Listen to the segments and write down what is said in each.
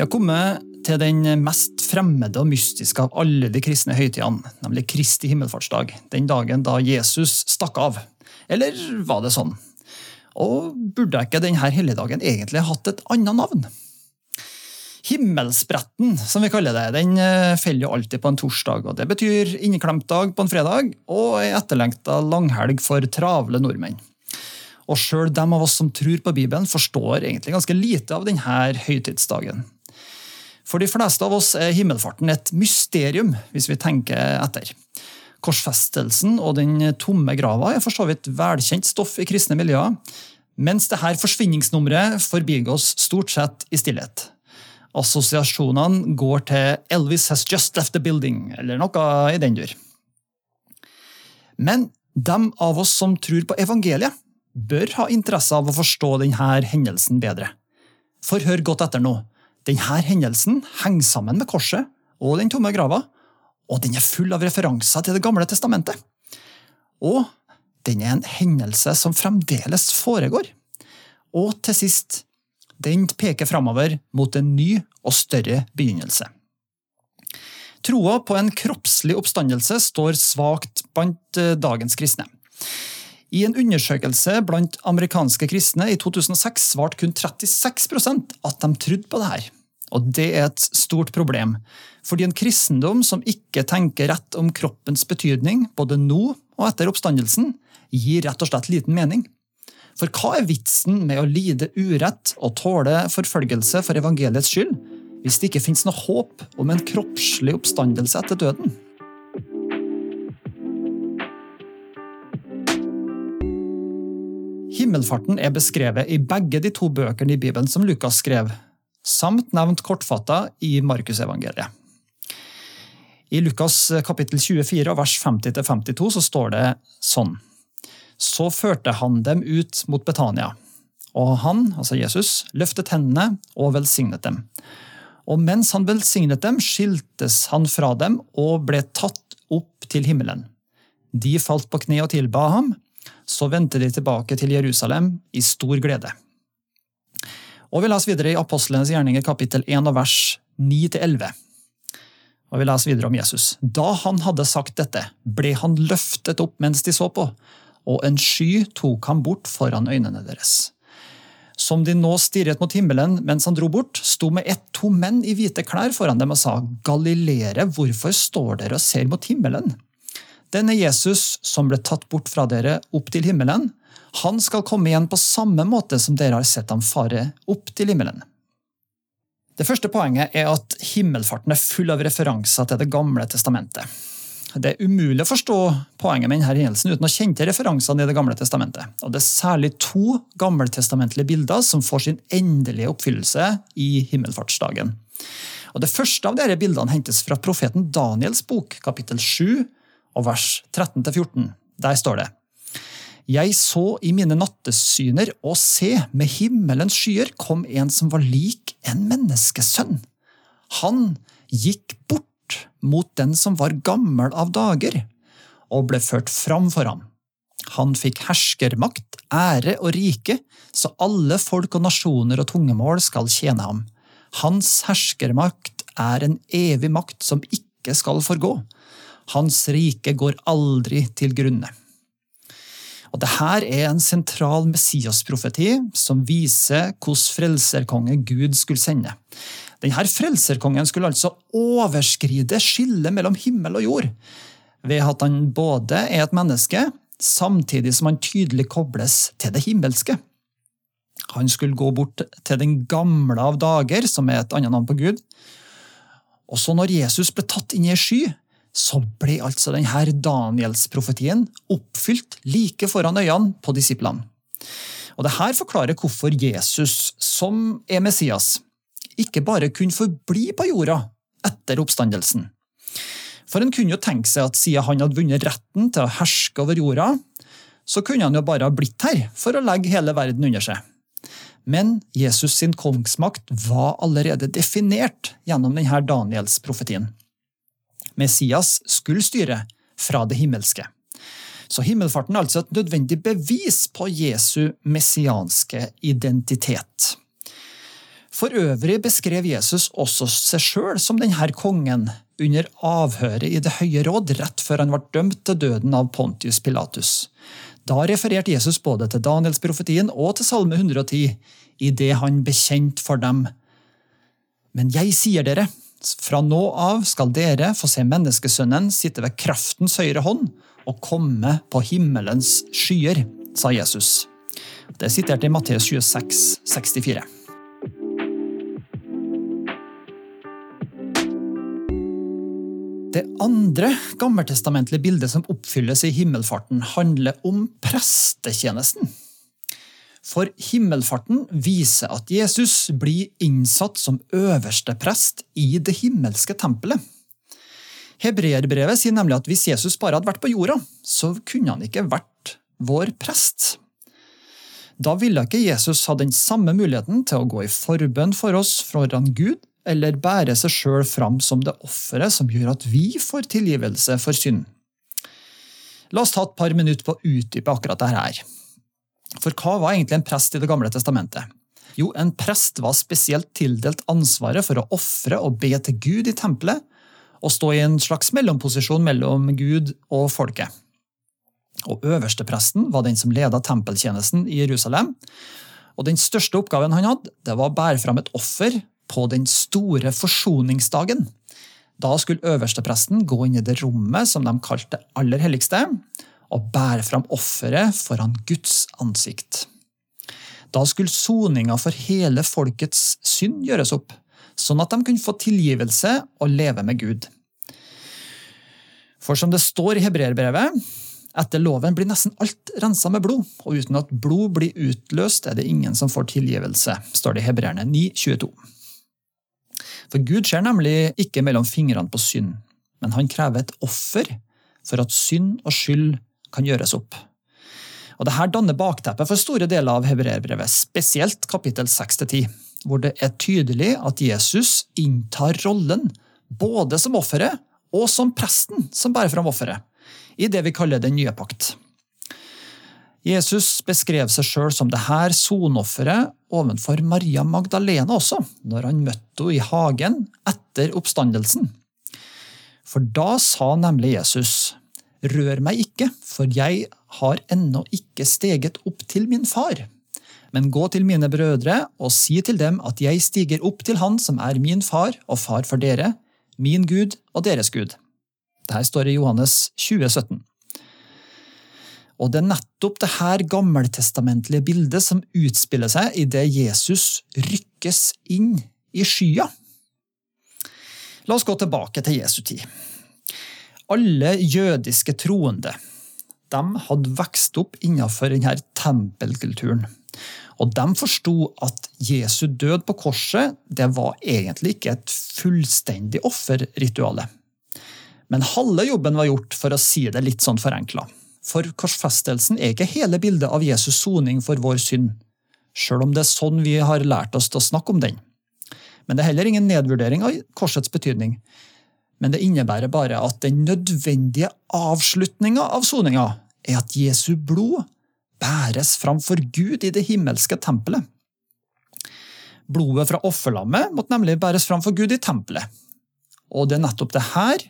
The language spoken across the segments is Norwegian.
Vi har kommet til den mest fremmede og mystiske av alle de kristne høytidene, nemlig Kristi himmelfartsdag, den dagen da Jesus stakk av. Eller var det sånn? Og burde ikke denne helligdagen egentlig hatt et annet navn? Himmelspretten, som vi kaller det, den eh, faller jo alltid på en torsdag. og Det betyr inneklemt dag på en fredag og ei etterlengta langhelg for travle nordmenn. Og sjøl dem av oss som tror på Bibelen, forstår egentlig ganske lite av denne høytidsdagen. For de fleste av oss er himmelfarten et mysterium, hvis vi tenker etter. Korsfestelsen og den tomme grava er for så vidt velkjent stoff i kristne miljøer, mens dette forsvinningsnummeret forbigås stort sett i stillhet. Assosiasjonene går til 'Elvis has just left the building', eller noe i den dur. Men dem av oss som tror på evangeliet, bør ha interesse av å forstå denne hendelsen bedre. For hør godt etter nå. Denne hendelsen henger sammen med korset og den tomme grava, og den er full av referanser til Det gamle testamentet. Og den er en hendelse som fremdeles foregår. Og til sist, den peker framover mot en ny og større begynnelse. Troa på en kroppslig oppstandelse står svakt blant eh, dagens kristne. I en undersøkelse blant amerikanske kristne i 2006 svarte kun 36% at de trodde på det her. Og det er et stort problem, fordi en kristendom som ikke tenker rett om kroppens betydning, både nå og etter oppstandelsen, gir rett og slett liten mening. For hva er vitsen med å lide urett og tåle forfølgelse for evangeliets skyld, hvis det ikke finnes noe håp om en kroppslig oppstandelse etter døden? Himmelfarten er beskrevet i begge de to bøkene i Bibelen som Lukas skrev, samt nevnt kortfatta i Markusevangeliet. I Lukas kapittel 24 vers 50-52 så står det sånn. Så førte han dem ut mot Betania, og han, altså Jesus, løftet hendene og velsignet dem. Og mens han velsignet dem, skiltes han fra dem og ble tatt opp til himmelen. De falt på kne og tilba ham, så vendte de tilbake til Jerusalem i stor glede. Og Vi leser videre i Apostlenes gjerninger kapittel 1 og vers 9-11. Og Vi leser videre om Jesus. Da han hadde sagt dette, ble han løftet opp mens de så på, og en sky tok ham bort foran øynene deres. Som de nå stirret mot himmelen mens han dro bort, sto med ett to menn i hvite klær foran dem og sa, Galilere, hvorfor står dere og ser mot himmelen? Denne Jesus som ble tatt bort fra dere opp til himmelen, han skal komme igjen på samme måte som dere har sett ham fare opp til himmelen. Det første poenget er at himmelfarten er full av referanser til Det gamle testamentet. Det er umulig å forstå poenget med denne hendelsen uten å kjenne til referansene i Det gamle testamentet. Og Det er særlig to gammeltestamentlige bilder som får sin endelige oppfyllelse i himmelfartsdagen. Og Det første av disse bildene hentes fra profeten Daniels bok, kapittel 7, og vers 13-14. Der står det Jeg så i mine nattesyner, og se, med himmelens skyer kom en som var lik en menneskesønn. Han gikk bort mot den som var gammel av dager, og ble ført fram for ham. Han fikk herskermakt, ære og rike, så alle folk og nasjoner og tungemål skal tjene ham. Hans herskermakt er en evig makt som ikke skal forgå hans rike går aldri til grunne. Og Dette er en sentral Messias-profeti som viser hvordan frelserkonge Gud skulle sende. Denne frelserkongen skulle altså overskride skillet mellom himmel og jord, ved at han både er et menneske, samtidig som han tydelig kobles til det himmelske. Han skulle gå bort til den gamle av dager, som er et annet navn på Gud. Og så når Jesus ble tatt inn i ei sky, så ble altså denne Daniels-profetien oppfylt like foran øynene på disiplene. Og Dette forklarer hvorfor Jesus, som er Messias, ikke bare kunne forbli på jorda etter oppstandelsen. For en kunne jo tenke seg at siden han hadde vunnet retten til å herske over jorda, så kunne han jo bare ha blitt her for å legge hele verden under seg. Men Jesus sin kongsmakt var allerede definert gjennom denne Daniels-profetien. Messias skulle styre fra det himmelske. Så himmelfarten er altså et nødvendig bevis på Jesu messianske identitet. For øvrig beskrev Jesus også seg sjøl som denne kongen under avhøret i Det høye råd rett før han ble dømt til døden av Pontius Pilatus. Da refererte Jesus både til Danielsprofetien og til Salme 110 i det han bekjente for dem. Men jeg sier dere, fra nå av skal dere få se menneskesønnen sitte ved kraftens høyre hånd og komme på himmelens skyer, sa Jesus. Det er sitert i Matteus 26, 64. Det andre gammeltestamentlige bildet som oppfylles i himmelfarten, handler om prestetjenesten. For himmelfarten viser at Jesus blir innsatt som øverste prest i det himmelske tempelet. Hebreerbrevet sier nemlig at hvis Jesus bare hadde vært på jorda, så kunne han ikke vært vår prest. Da ville ikke Jesus ha den samme muligheten til å gå i forbønn for oss foran Gud, eller bære seg sjøl fram som det offeret som gjør at vi får tilgivelse for synd. La oss ta et par minutter på å utdype akkurat dette. her. For hva var egentlig en prest i Det gamle testamentet? Jo, en prest var spesielt tildelt ansvaret for å ofre og be til Gud i tempelet, og stå i en slags mellomposisjon mellom Gud og folket. Og Øverstepresten var den som leda tempeltjenesten i Jerusalem. Og Den største oppgaven han hadde, det var å bære fram et offer på den store forsoningsdagen. Da skulle øverstepresten gå inn i det rommet som de kalte aller helligste, og bære fram offeret foran Guds ansikt. Da skulle soninga for hele folkets synd gjøres opp, sånn at de kunne få tilgivelse og leve med Gud. For som det står i hebreerbrevet, etter loven blir nesten alt rensa med blod, og uten at blod blir utløst, er det ingen som får tilgivelse, står det i Hebreerne 9,22. For Gud ser nemlig ikke mellom fingrene på synd, men han krever et offer for at synd og skyld kan gjøres opp. Og Dette danner bakteppet for store deler av hebreerbrevet, spesielt kapittel 6-10, hvor det er tydelig at Jesus inntar rollen både som offeret og som presten som bærer fram offeret, i det vi kaller den nye pakt. Jesus beskrev seg sjøl som det her sonofferet ovenfor Maria Magdalena også, når han møtte henne i hagen etter oppstandelsen. For da sa nemlig Jesus, Rør meg ikke, for jeg har ennå ikke steget opp til min far. Men gå til mine brødre og si til dem at jeg stiger opp til Han som er min far og far for dere, min Gud og deres Gud. Dette står i Johannes 2017. Og det er nettopp det her gammeltestamentlige bildet som utspiller seg idet Jesus rykkes inn i skya. La oss gå tilbake til Jesu tid. Alle jødiske troende de hadde vokst opp innenfor denne tempelkulturen. Og de forsto at Jesu død på korset det var egentlig ikke et fullstendig offerrituale. Men halve jobben var gjort, for å si det litt sånn forenkla. For korsfestelsen er ikke hele bildet av Jesus soning for vår synd, sjøl om det er sånn vi har lært oss å snakke om den. Men det er heller ingen nedvurdering av korsets betydning. Men det innebærer bare at den nødvendige avslutninga av soninga er at Jesu blod bæres framfor Gud i det himmelske tempelet. Blodet fra offerlammet måtte nemlig bæres framfor Gud i tempelet. Og det er nettopp det her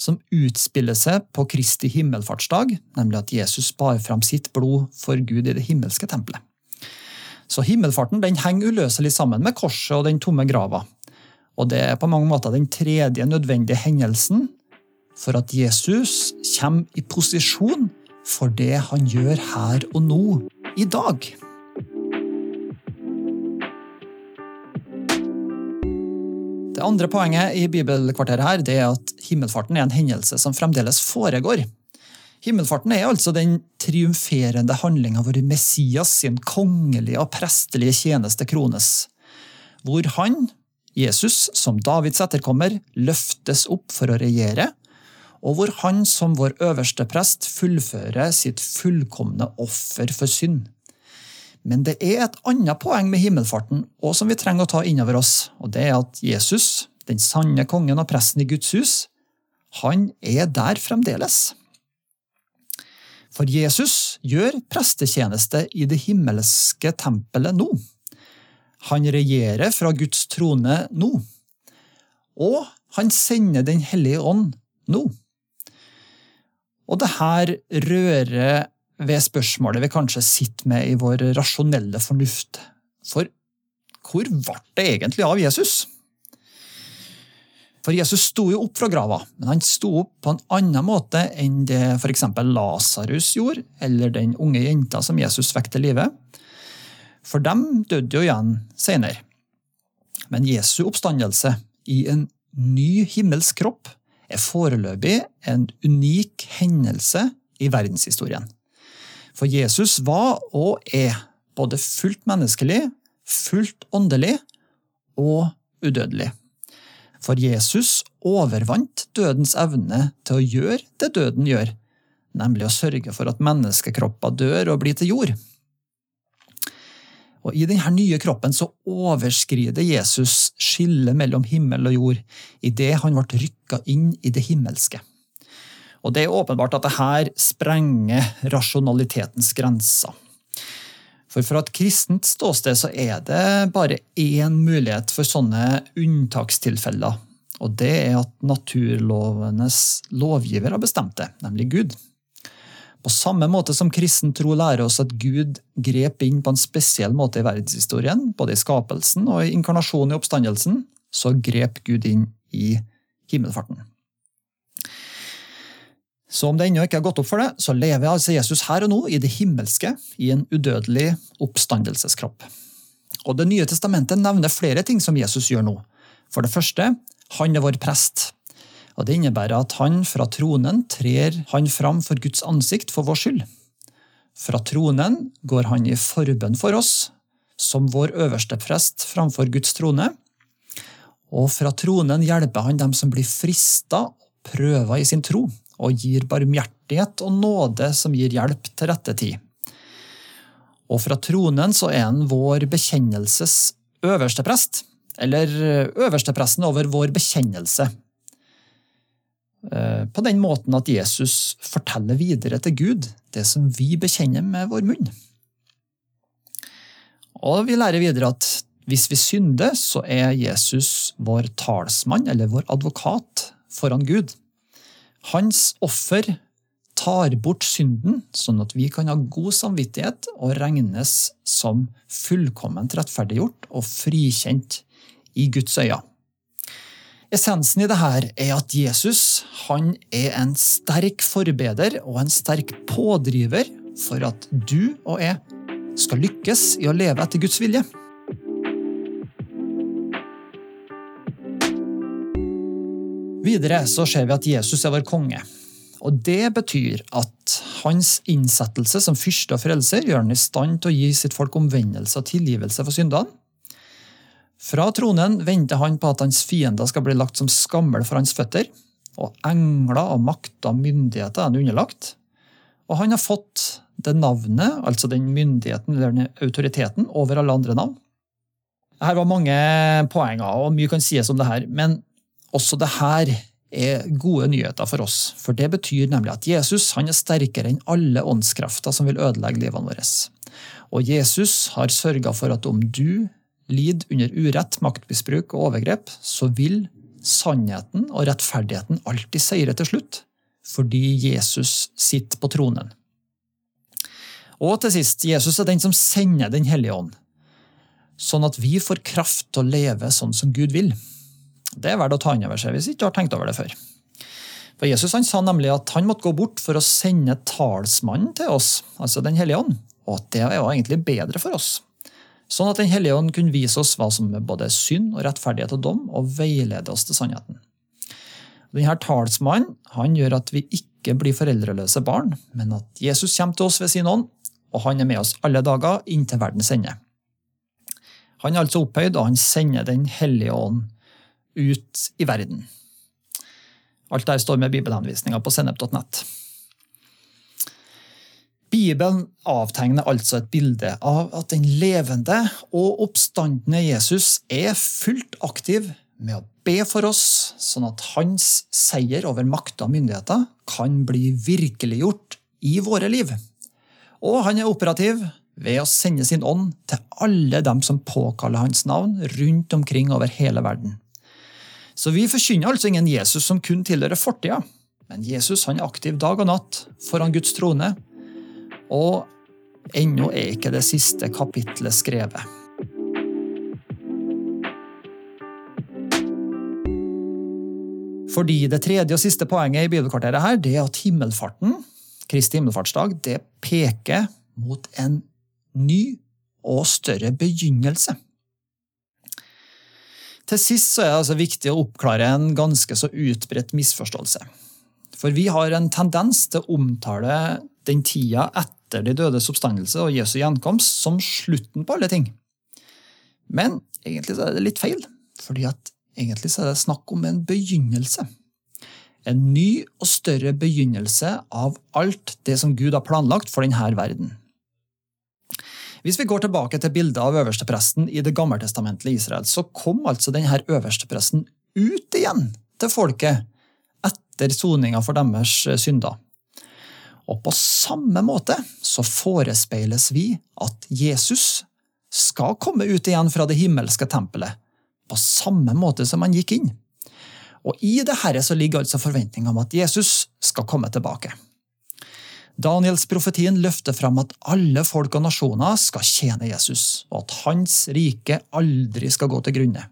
som utspiller seg på Kristi himmelfartsdag, nemlig at Jesus bar fram sitt blod for Gud i det himmelske tempelet. Så himmelfarten den henger uløselig sammen med korset og den tomme grava. Og det er på mange måter den tredje nødvendige hendelsen for at Jesus kommer i posisjon for det han gjør her og nå, i dag. Det andre poenget i bibelkvarteret her, det er at himmelfarten er en hendelse som fremdeles foregår. Himmelfarten er altså den triumferende handlinga hvor Messias sin kongelige og prestelige tjeneste krones. Hvor han, Jesus, som Davids etterkommer, løftes opp for å regjere, og hvor han som vår øverste prest fullfører sitt fullkomne offer for synd. Men det er et annet poeng med himmelfarten og som vi trenger å ta inn over oss, og det er at Jesus, den sanne kongen og presten i Guds hus, han er der fremdeles. For Jesus gjør prestetjeneste i det himmelske tempelet nå. Han regjerer fra Guds trone nå. Og han sender Den hellige ånd nå. Og det her rører ved spørsmålet vi kanskje sitter med i vår rasjonelle fornuft. For hvor ble det egentlig av Jesus? For Jesus sto jo opp fra grava, men han sto opp på en annen måte enn det f.eks. Lasarus gjorde, eller den unge jenta som Jesus fikk til live. For dem døde jo igjen senere. Men Jesu oppstandelse i en ny himmelsk kropp er foreløpig en unik hendelse i verdenshistorien. For Jesus var og er både fullt menneskelig, fullt åndelig og udødelig. For Jesus overvant dødens evne til å gjøre det døden gjør, nemlig å sørge for at menneskekropper dør og blir til jord. Og I denne nye kroppen så overskrider Jesus skillet mellom himmel og jord idet han ble rykka inn i det himmelske. Og Det er åpenbart at dette sprenger rasjonalitetens grenser. For fra et kristent ståsted så er det bare én mulighet for sånne unntakstilfeller. Og det er at naturlovenes lovgiver har bestemt det, nemlig Gud. På samme måte som kristen tro lærer oss at Gud grep inn på en spesiell måte i verdenshistorien, både i skapelsen og i inkarnasjonen i oppstandelsen, så grep Gud inn i himmelfarten. Så om det ennå ikke har gått opp for det, så lever altså Jesus her og nå i det himmelske, i en udødelig oppstandelseskropp. Og Det nye testamentet nevner flere ting som Jesus gjør nå. For det første, han er vår prest. Og Det innebærer at han fra tronen trer han fram for Guds ansikt for vår skyld. Fra tronen går han i forbønn for oss, som vår øverste prest framfor Guds trone. Og fra tronen hjelper han dem som blir frista og prøva i sin tro, og gir barmhjertighet og nåde som gir hjelp til rette tid. Og fra tronen så er han vår bekjennelses øverste prest, eller øverstepresten over vår bekjennelse. Eh, på den måten at Jesus forteller videre til Gud det som vi bekjenner med vår munn. Og vi lærer videre at hvis vi synder, så er Jesus vår talsmann, eller vår advokat, foran Gud. Hans offer tar bort synden, sånn at vi kan ha god samvittighet og regnes som fullkomment rettferdiggjort og frikjent i Guds øyne. Essensen i dette er at Jesus han er en sterk forbeder og en sterk pådriver for at du og jeg skal lykkes i å leve etter Guds vilje. Videre så ser vi at Jesus er vår konge. Og Det betyr at hans innsettelse som fyrste og frelser gjør han i stand til å gi sitt folk omvendelse og tilgivelse for syndene. Fra tronen venter han på at hans fiender skal bli lagt som skammel for hans føtter, og engler og makter og myndigheter er han underlagt. Og han har fått det navnet, altså den myndigheten eller den autoriteten, over alle andre navn. Her var mange poenger, og mye kan sies om det her, men også det her er gode nyheter for oss. For det betyr nemlig at Jesus han er sterkere enn alle åndskrefter som vil ødelegge livene våre. Og Jesus har sørga for at om du lider under urett, maktmisbruk og overgrep, så vil sannheten og rettferdigheten alltid seire til slutt, fordi Jesus sitter på tronen. Og til sist, Jesus er den som sender Den hellige ånd, sånn at vi får kraft til å leve sånn som Gud vil. Det er verdt å ta inn over seg hvis ikke har tenkt over det før. For Jesus han sa nemlig at han måtte gå bort for å sende talsmannen til oss, altså Den hellige ånd, og at det var egentlig bedre for oss. Sånn at Den hellige ånd kunne vise oss hva som er både synd og rettferdighet og dom, og veilede oss til sannheten. Denne talsmannen han gjør at vi ikke blir foreldreløse barn, men at Jesus kommer til oss ved sin ånd, og han er med oss alle dager inntil verdens ende. Han er altså opphøyd, og han sender Den hellige ånd ut i verden. Alt der står med bibelhenvisninger på sennep.nett. Bibelen avtegner altså et bilde av at den levende og oppstandende Jesus er fullt aktiv med å be for oss, sånn at hans seier over makter og myndigheter kan bli virkeliggjort i våre liv. Og han er operativ ved å sende sin ånd til alle dem som påkaller hans navn rundt omkring over hele verden. Så vi forkynner altså ingen Jesus som kun tilhører fortida, men Jesus han er aktiv dag og natt foran Guds trone og ennå er ikke det siste kapitlet skrevet. Fordi det tredje og siste poenget i bibelkvarteret her, det er at himmelfarten, Kristi himmelfartsdag, det peker mot en ny og større begynnelse. Til sist er det altså viktig å oppklare en ganske så utbredt misforståelse. For vi har en tendens til å omtale den tida etter etter de dødes oppstandelse og Jesu gjenkomst som slutten på alle ting. Men egentlig er det litt feil, fordi at egentlig er det snakk om en begynnelse. En ny og større begynnelse av alt det som Gud har planlagt for denne verden. Hvis vi går tilbake til bildet av øverstepresten i det gammeltestamentlige Israel, så kom altså denne øverstepresten ut igjen til folket etter soninga for deres synder. Og på samme måte så forespeiles vi at Jesus skal komme ut igjen fra det himmelske tempelet, på samme måte som han gikk inn. Og I dette så ligger altså forventninga om at Jesus skal komme tilbake. Daniels profetien løfter fram at alle folk og nasjoner skal tjene Jesus, og at hans rike aldri skal gå til grunne.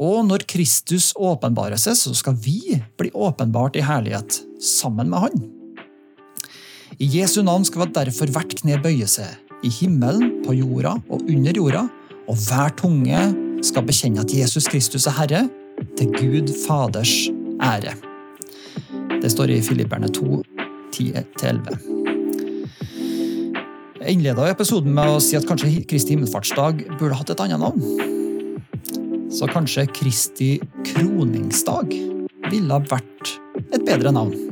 Og når Kristus åpenbarer seg, så skal vi bli åpenbart i herlighet sammen med han. I Jesu navn skal derfor hvert kne bøye seg, i himmelen, på jorda og under jorda, og hver tunge skal bekjenne at Jesus Kristus er Herre, til Gud Faders ære. Det står i Filipperne 2, 10-11. Jeg innleda episoden med å si at kanskje Kristi himmelfartsdag burde hatt et annet navn. Så kanskje Kristi kroningsdag ville vært et bedre navn.